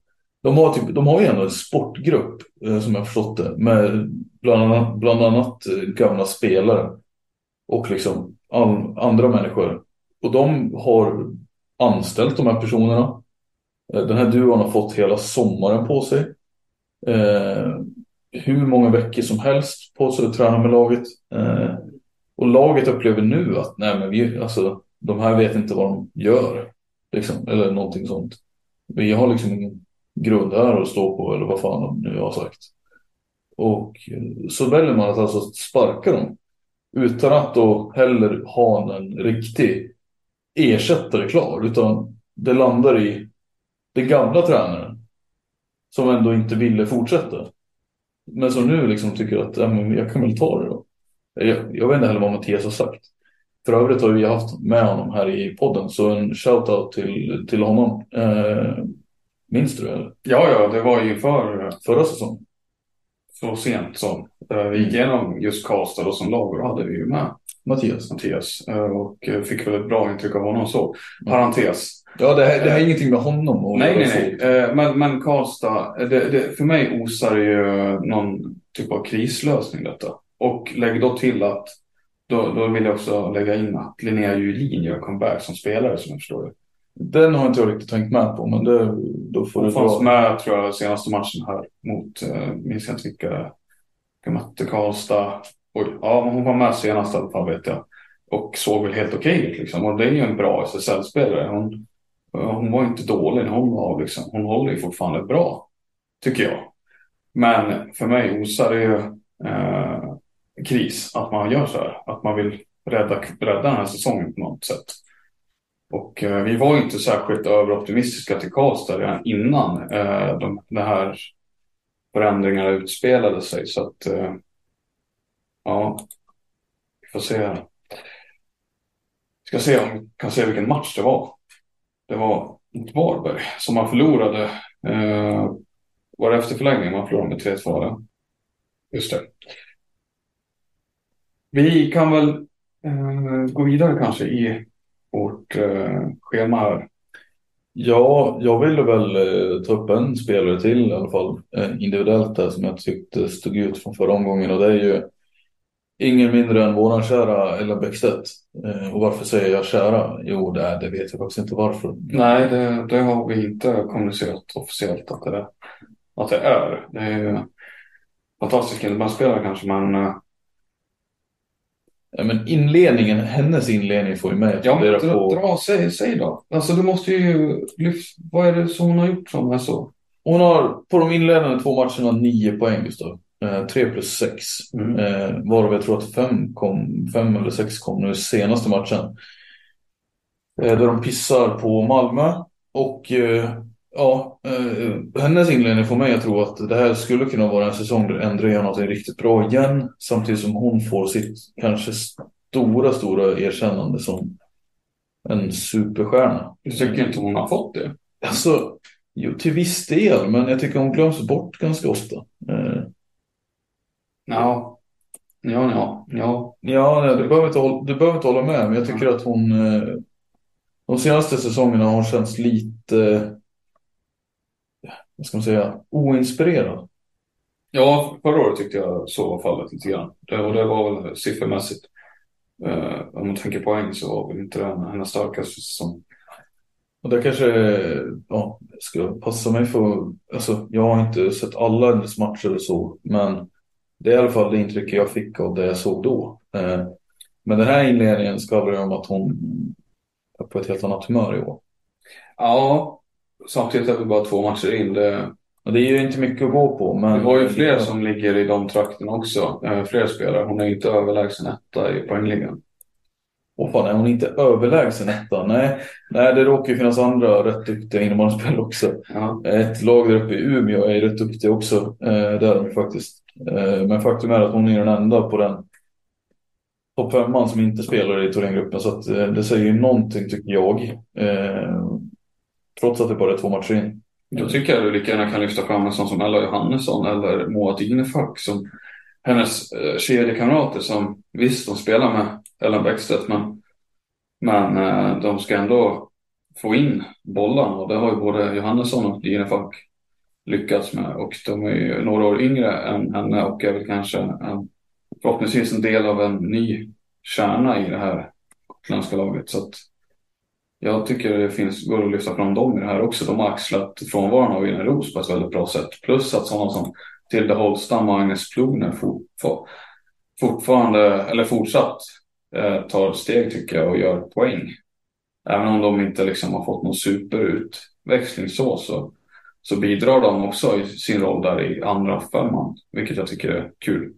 S2: de har, typ, de har ju ändå en sportgrupp, eh, som jag förstått det, med bland annat, bland annat eh, gamla spelare och liksom all, andra människor. Och de har anställt de här personerna. Eh, Den här duon har fått hela sommaren på sig. Eh, hur många veckor som helst på sig att träna med laget. Eh, och laget upplever nu att nej, men vi, alltså, de här vet inte vad de gör. Liksom, eller någonting sånt. Vi har liksom ingen grund här att stå på eller vad fan de nu har sagt. Och eh, så väljer man att alltså sparka dem. Utan att då heller ha en riktig ersättare klar. Utan det landar i den gamla tränaren. Som ändå inte ville fortsätta. Men som nu liksom tycker att ja, men jag kan väl ta det då. Jag, jag vet inte heller vad Mattias har sagt. För övrigt har vi haft med honom här i podden. Så en shout-out till, till honom. Eh, minns du det?
S3: Ja, ja, det var ju för
S2: Förra säsongen.
S3: så sent som eh, vi gick igenom just Karlstad och som lag. Då hade vi ju med
S2: Mattias.
S3: Mattias eh, och eh, fick väl ett bra intryck av honom så. Parentes.
S2: Ja, det här, det här är ingenting med honom att
S3: Nej, nej, nej. Eh, Men, men Karlstad, det, det, för mig osar ju någon typ av krislösning detta. Och lägg då till att, då, då vill jag också lägga in att Linnea Julin gör comeback som spelare som jag förstår det.
S2: Den har inte jag riktigt tänkt med på, men det, då får
S3: Hon
S2: det
S3: fanns med tror jag senaste matchen här mot, eh, minns jag inte vilka, mötte Karlstad. Oj, ja hon var med senast i alla fall vet jag. Och såg väl helt okej ut liksom. Och det är ju en bra SSL-spelare. Hon, hon var inte dålig när hon var liksom. Hon håller ju fortfarande bra. Tycker jag. Men för mig osar det ju eh, kris att man gör så här. Att man vill rädda, rädda den här säsongen på något sätt. Och eh, vi var ju inte särskilt överoptimistiska till Karlstad redan innan eh, de, de här förändringarna utspelade sig. Så att eh, ja, vi får se Vi Ska se om vi kan se vilken match det var. Det var mot Varberg som man förlorade. Eh, var det efter förlängning man förlorade med 3-2? eller? Just det. Vi kan väl eh, gå vidare kanske i vårt eh, schema här.
S2: Ja, jag ville väl eh, ta upp en spelare till i alla fall. Eh, individuellt där som jag tyckte stod ut från förra omgången. Och det är ju ingen mindre än våran kära Ella Bäckstedt. Eh, och varför säger jag kära? Jo, det, är, det vet jag faktiskt inte varför.
S3: Nej, det, det har vi inte kommunicerat officiellt att det, att det är. Det är ju fantastisk innebandyspelare kanske, men eh,
S2: Ja, men inledningen, hennes inledning får ju mig att
S3: ja,
S2: fundera
S3: dra,
S2: på.
S3: dra säg, säg då. Alltså du måste ju lyfta, vad är det som hon har gjort som är så?
S2: Hon har på de inledande två matcherna nio poäng Gustav. Eh, tre plus sex.
S3: Mm.
S2: Eh, varav jag tror att fem, kom, fem eller sex kom nu senaste matchen. Eh, där de pissar på Malmö. Och eh, ja, eh, hennes inledning får mig att tro att det här skulle kunna vara en säsong där Endre gör något riktigt bra igen. Samtidigt som hon får sitt kanske stora, stora erkännande som en superstjärna.
S3: Du tycker inte hon har fått det?
S2: Alltså, jo, till viss del, men jag tycker hon glöms bort ganska ofta.
S3: Ja, ja, ja, ja.
S2: ja, nej, du, behöver inte hålla, du behöver inte hålla med, men jag tycker att hon eh, de senaste säsongerna har hon känts lite, vad ska man säga, oinspirerad.
S3: Ja, förra året tyckte jag så var fallet lite grann. Det, och det var väl siffermässigt. Eh, om man tänker poäng så var väl inte den hennes starkaste säsong.
S2: Och det kanske, ja, jag ska passa mig för, alltså jag har inte sett alla hennes matcher eller så, men det är i alla fall det intrycket jag fick av det jag såg då. Eh, men den här inledningen skvallrar om att hon är på ett helt annat humör i år.
S3: Ja, samtidigt är vi bara två matcher in. Det,
S2: Och det är ju inte mycket att gå på, men...
S3: det var ju fler som ligger i de trakterna också. Eh, fler spelare. Hon är ju inte överlägsen etta i poängligan.
S2: Åh fan, är hon inte överlägsen etta? Nej, nej, det råkar ju finnas andra rätt duktiga innebandyspelare också.
S3: Ja.
S2: Ett lag där uppe i Umeå är rätt duktiga också. Eh, det är de faktiskt. Eh, men faktum är att hon är den enda på den topp femman som inte spelar i Thorengruppen. Så att, eh, det säger ju någonting tycker jag. Eh, trots att det bara är två matcher in.
S3: Då tycker jag du lika gärna kan lyfta fram en sån som Ella Johannesson eller Moa Dinefalk som hennes eh, kedjekamrater som visst de spelar med Ellen Bäckstedt men, men eh, de ska ändå få in bollarna och det har ju både Johannesson och Dinefalk lyckats med och de är ju några år yngre än henne och är väl kanske en, förhoppningsvis en del av en ny kärna i det här gotländska laget så att jag tycker det finns, går att lyfta fram dem i det här också. De har axlat frånvaron av Irene Roos på ett väldigt bra sätt. Plus att sådana som Tilde Holstam och Agnes Ploner fortfarande, eller fortsatt, tar steg tycker jag och gör poäng. Även om de inte liksom har fått någon superutväxling så, så, så bidrar de också i sin roll där i andra femman, vilket jag tycker är kul.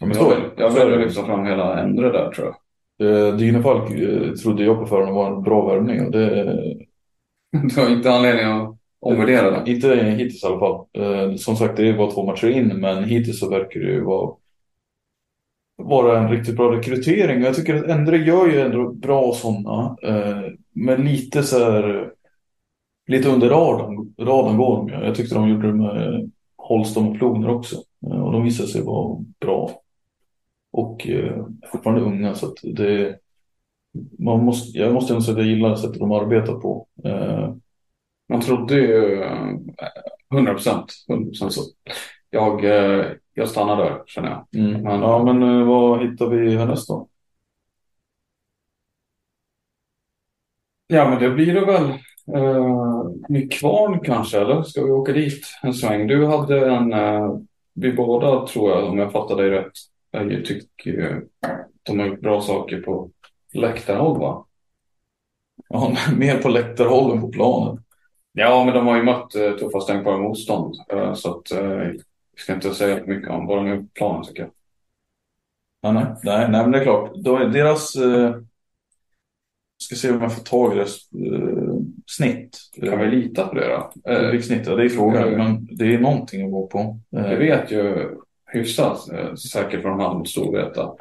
S2: Ja,
S3: Jag vill, jag vill lyfta fram hela Endre där tror jag.
S2: Eh, Dynefalk eh, trodde jag på förhand var en bra värvning och det *laughs*
S3: Du har inte anledning att omvärdera det.
S2: Inte hittills i alla fall. Eh, som sagt, det är bara två matcher in, men hittills så verkar det ju vara, vara en riktigt bra rekrytering. Jag tycker att Endre gör ju ändå bra sådana, eh, men lite så här, lite under radarn, radarn går de ju. Jag tyckte de gjorde det med Holstam och Ploner också, eh, och de visade sig vara bra. Och eh, fortfarande unga, så att det man måste, jag måste ändå säga att jag gillar sättet de arbetar på. Eh,
S3: Man trodde ju eh, 100 procent. så. Jag, eh, jag stannar där känner jag.
S2: Mm.
S3: Men-
S2: Ja, men eh, vad hittar vi härnäst då?
S3: Ja, men det blir det väl. Uh, Nykvarn kanske, eller? Ska vi åka dit en sväng? Du hade en, eh, vi båda tror jag, om jag fattar dig rätt, jag tycker uh, de har gjort bra saker på läktarhåll va?
S2: Ja, *laughs* mer på läktarhåll än på planen.
S3: Ja, men de har ju mött uh, tuffa stänkbara motstånd. eh, så att uh, vi ska inte säga för mycket om vad de gjort planen tycker jag.
S2: Ja, nej, nej, nej, men det är klart. Deras, eh, ska se om jag får tag i deras eh, snitt.
S3: Kan vi lita på det då? Eh,
S2: Publiksnitt, ja, det är frågan,
S3: eh,
S2: men det är någonting att gå på. Eh,
S3: Jag vet ju hyfsat eh, säkert vad de hade mot Storvreta.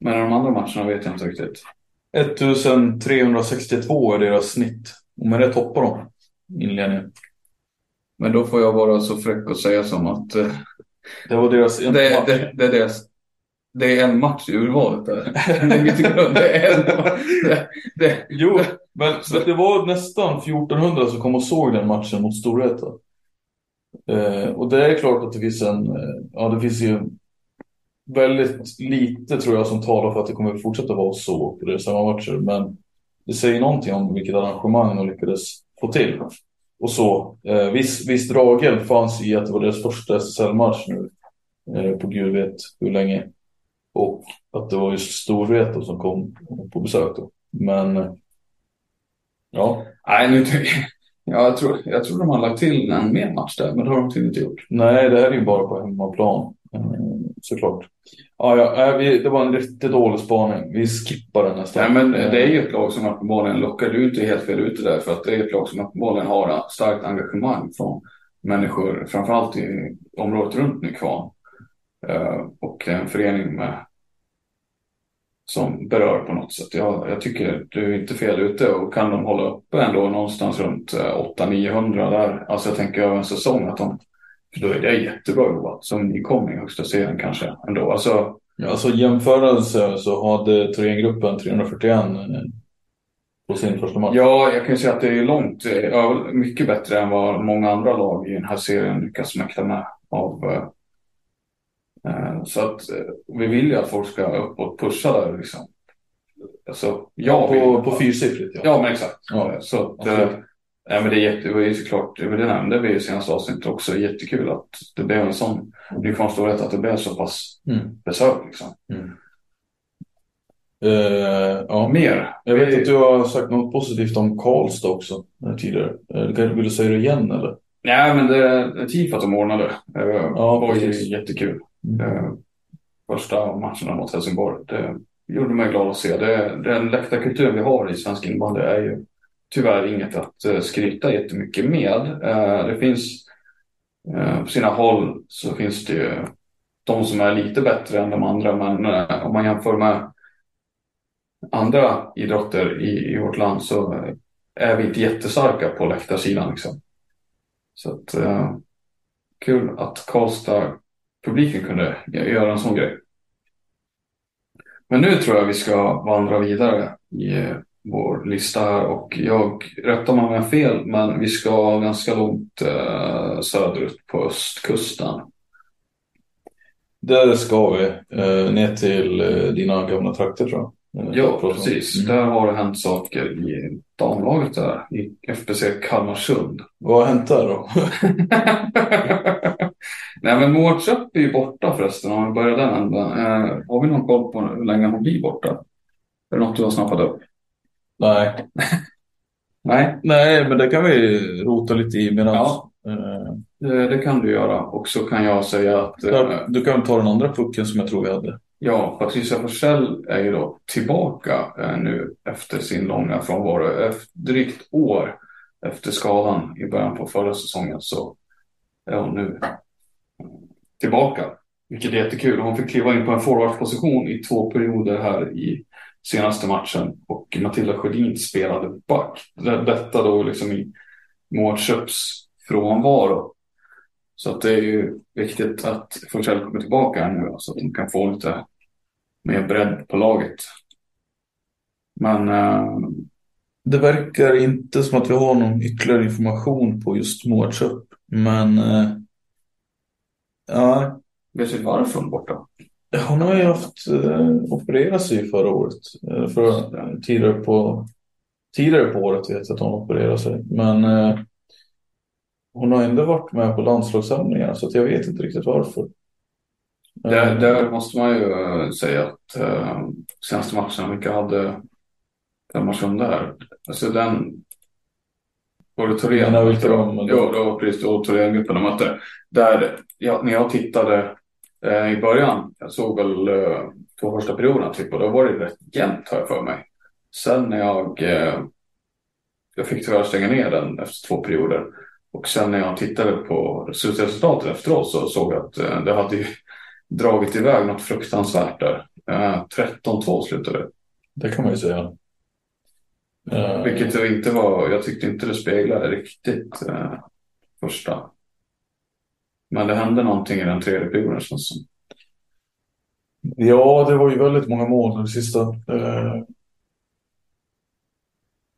S3: Men de andra matcherna vet jag inte riktigt.
S2: 1362 är deras snitt. Och med det toppar de inledningen.
S3: Men då får jag vara så fräck och säga som att eh,
S2: Det var deras
S3: det, det, det, är deras, det är en match i urvalet där. *laughs* Det är en, det, det,
S2: Jo, men så det var nästan 1400 som kom och såg den matchen mot Storvreta. Eh, och det är klart att det finns en, eh, ja det finns ju väldigt lite tror jag som talar för att det kommer fortsätta vara så på deras matcher. Men det säger någonting om vilket arrangemang de lyckades få till. Och så, eh, viss, viss draghjälp fanns i att det var deras första SSL-match nu. Eh, på gud vet hur länge. Och att det var just Storvreta som kom på besök då. Men eh, ja,
S3: nej, nu, ja, jag, tror, jag tror de har lagt till en mer match där, men det har de tydligen inte gjort.
S2: nej det här är ju bara på hemmaplan. Eh, såklart. Ja, ja, eh, vi, det var en riktigt dålig spaning. Vi skippar den nästan.
S3: Nej, men det är ju ett lag som uppenbarligen lockar. Du är inte helt fel ute där, för att det är ett lag som uppenbarligen har starkt engagemang från människor, framförallt i området runt Nykvarn. Eh, och en förening med, som berör på något sätt. Jag, jag tycker du är inte fel ute och kan de hålla uppe ändå någonstans runt eh, 800-900 där. Alltså jag tänker över en säsong att de, då är det jättebra jobbat som nykomling i högsta serien kanske ändå. Alltså,
S2: Ja, alltså jämförelse så hade Thorengruppen 341 eh, på sin första match.
S3: Ja, jag kan ju säga att det är långt, ja, mycket bättre än vad många andra lag i den här serien lyckas mäkta med. Av, eh, eh, så att eh, vi vill ju att folk ska upp och pusha där liksom. Alltså,
S2: Ja,
S3: jag
S2: på,
S3: vill-
S2: på fyrsiffrigt ja.
S3: Ja, men exakt.
S2: Ja,
S3: så att, eh, nej, men det, är jätte, det var ju såklart, det det nämnde vi i senaste avsnittet också, jättekul att det blev en sån nykvarnsstorhet att det blev så pass
S2: Mm.
S3: besök liksom.
S2: Eh, ja.
S3: Mer.
S2: Jag vet
S3: Vi-
S2: att du har sagt något positivt om Karlstad också eh, tidigare. Eh, Vill du säga det igen eller?
S3: Nej, men det, det tifat de ordnade eh,
S2: Ja,
S3: var
S2: precis.
S3: jättekul.
S2: Mm.
S3: Första matcherna mot Helsingborg. Det gjorde mig glad att se. Det, den läktarkultur vi har i svensk innebandy är ju tyvärr inget att eh, skryta jättemycket med. Eh, det finns eh, på sina håll så finns det ju de som är lite bättre än de andra. Men om man jämför med andra idrotter i, i vårt land så är vi inte jättestarka på läktarsidan. Liksom. Så att, eh, kul att Karlstad publiken kunde göra en sån grej. Men nu tror jag vi ska vandra vidare i vår lista här och jag rättar mig om jag har fel men vi ska ganska långt eh, söderut på östkusten.
S2: Där ska vi. Eh, ner till eh, dina gamla trakter tror jag. Eh,
S3: Ja, precis.
S2: Mm.
S3: Där har det hänt saker i damlaget där i FBC Kalmarsund.
S2: Vad har hänt där då? *laughs* *laughs*
S3: Nej men Mårtsöp är ju borta förresten om vi börjar den änden. Eh, har vi någon koll på hur länge hon blir borta? Är det något du har snappat upp?
S2: Nej. *laughs*
S3: Nej,
S2: Nej, men det kan vi rota lite i medan...
S3: Ja.
S2: Eh,
S3: det, det kan du göra. Och så kan jag säga att eh,
S2: du kan ta den andra pucken som jag tror vi hade.
S3: ja, Patricia Forsell är ju då tillbaka eh, nu efter sin långa frånvaro. Efter drygt år efter skadan i början på förra säsongen så är hon nu tillbaka. Vilket är jättekul. Hon fick kliva in på en forwardposition i två perioder här i senaste matchen och Matilda Sjödin spelade back. Detta då liksom i Mårtsöps frånvaro. Så att det är ju viktigt att Forsell kommer tillbaka här nu så att de kan få lite mer bredd på laget. Men eh,
S2: Det verkar inte som att vi har någon ytterligare information på just Mårtsöp. Men eh, ja,
S3: vet du varför hon är borta?
S2: Hon har ju haft eh, opererat sig förra året. Eh, för, tidigare, på, tidigare på året vet jag att hon opererade sig. Men eh, hon har ändå varit med på landslagssamlingar så jag vet inte riktigt varför.
S3: Där,
S2: Eh,
S3: där måste man ju eh, säga att eh, senaste matchen, vilka hade den matchen där? Alltså den var det
S2: de-
S3: Jo, det var precis då Thorengruppen de mötte. Där, ja, när jag tittade eh, i början, jag såg väl eh, två första perioderna typ och då var det rätt jämnt har jag för mig. Sen när jag, eh, jag fick tyvärr stänga ner den efter två perioder. Och sen när jag tittade på slutresultatet efteråt så såg jag att eh, det hade ju *laughs* dragit iväg något fruktansvärt där. Eh, 13-2 slutade det.
S2: Det kan man ju säga. Eh,
S3: Vilket det inte var, jag tyckte inte det speglade riktigt eh, första. Men det hände någonting i den tredje perioden känns det som.
S2: Ja, det var ju väldigt många mål det sista. Eh,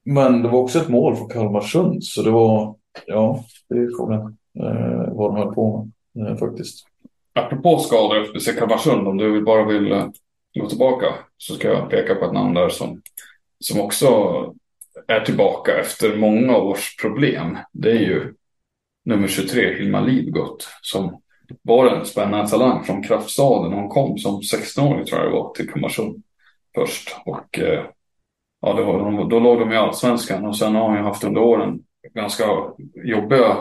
S2: Men det var också ett mål för Kalmarsund, så det var, ja, det är frågan eh, vad de höll på med eh, faktiskt.
S3: Apropå skador efter FC Kalmarsund, om du bara vill gå tillbaka så ska jag peka på ett namn där som, som också är tillbaka efter många års problem. Det är ju nummer 23, Hilma Lidgott, som var en spännande talang från kraftstaden. Hon kom som 16-åring tror jag det var till Kalmarsund först. Och eh, ja, det var, då låg de i allsvenskan och sen har hon ju haft under åren ganska jobbiga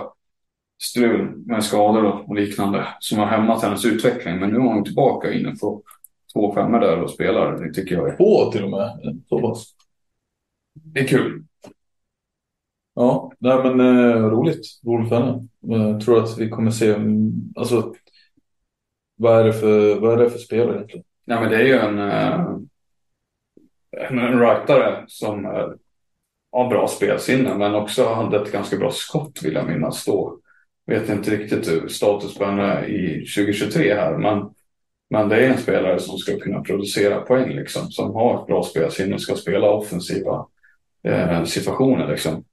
S3: strul med skador och liknande som har hämmat hennes utveckling. Men nu är hon tillbaka inne på två femmor där och spelar. Det tycker jag är,
S2: Två till och med, så pass.
S3: det är kul.
S2: Ja, nej men eh, roligt. Roligt för henne. Jag tror att vi kommer se, mm, alltså, vad är det för, vad är det för spelare egentligen?
S3: Nej, men det är ju en, eh, en, en rightare som eh, har bra spelsinne men också hade ett ganska bra skott vill jag minnas då. Vet inte riktigt hur status på henne i 2023 här men, men det är en spelare som ska kunna producera poäng liksom. Som har ett bra spelsinne och ska spela offensiva eh, situationer liksom.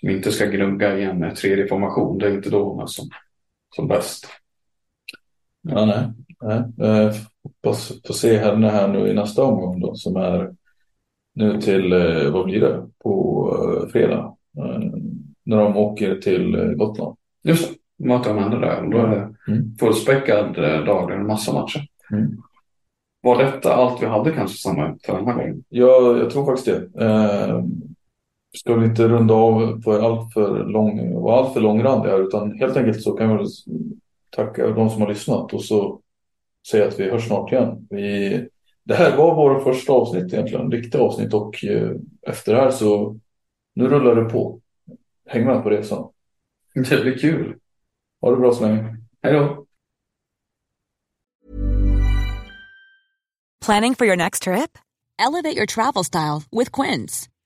S3: Som inte ska gnugga i en tredje formation. Det är inte då hon är som, som bäst.
S2: Ja, nej. nej. Eh, hoppas få se henne här nu i nästa omgång då, som är nu till, eh, vad blir det, på eh, fredag. Eh, när de åker till eh, Gotland.
S3: Just det, möter de andra där. Då är det
S2: Mm.
S3: fullspäckad eh, dag, det är en massa matcher.
S2: Mm.
S3: Var detta allt vi hade kanske samma för den här gången?
S2: Ja, jag tror faktiskt det. Ska vi inte runda av på allt för lång, och allt för långrandig här, utan helt enkelt så kan vi tacka de som har lyssnat och så säga att vi hörs snart igen. Vi, det här var våra första avsnitt egentligen, riktiga avsnitt och eh, efter det här så nu rullar det på. Häng med på resan.
S3: Det blir kul.
S2: Ha det bra så länge.
S3: Hej då!
S4: Planning for your next trip? Elevate your travel style with Quince.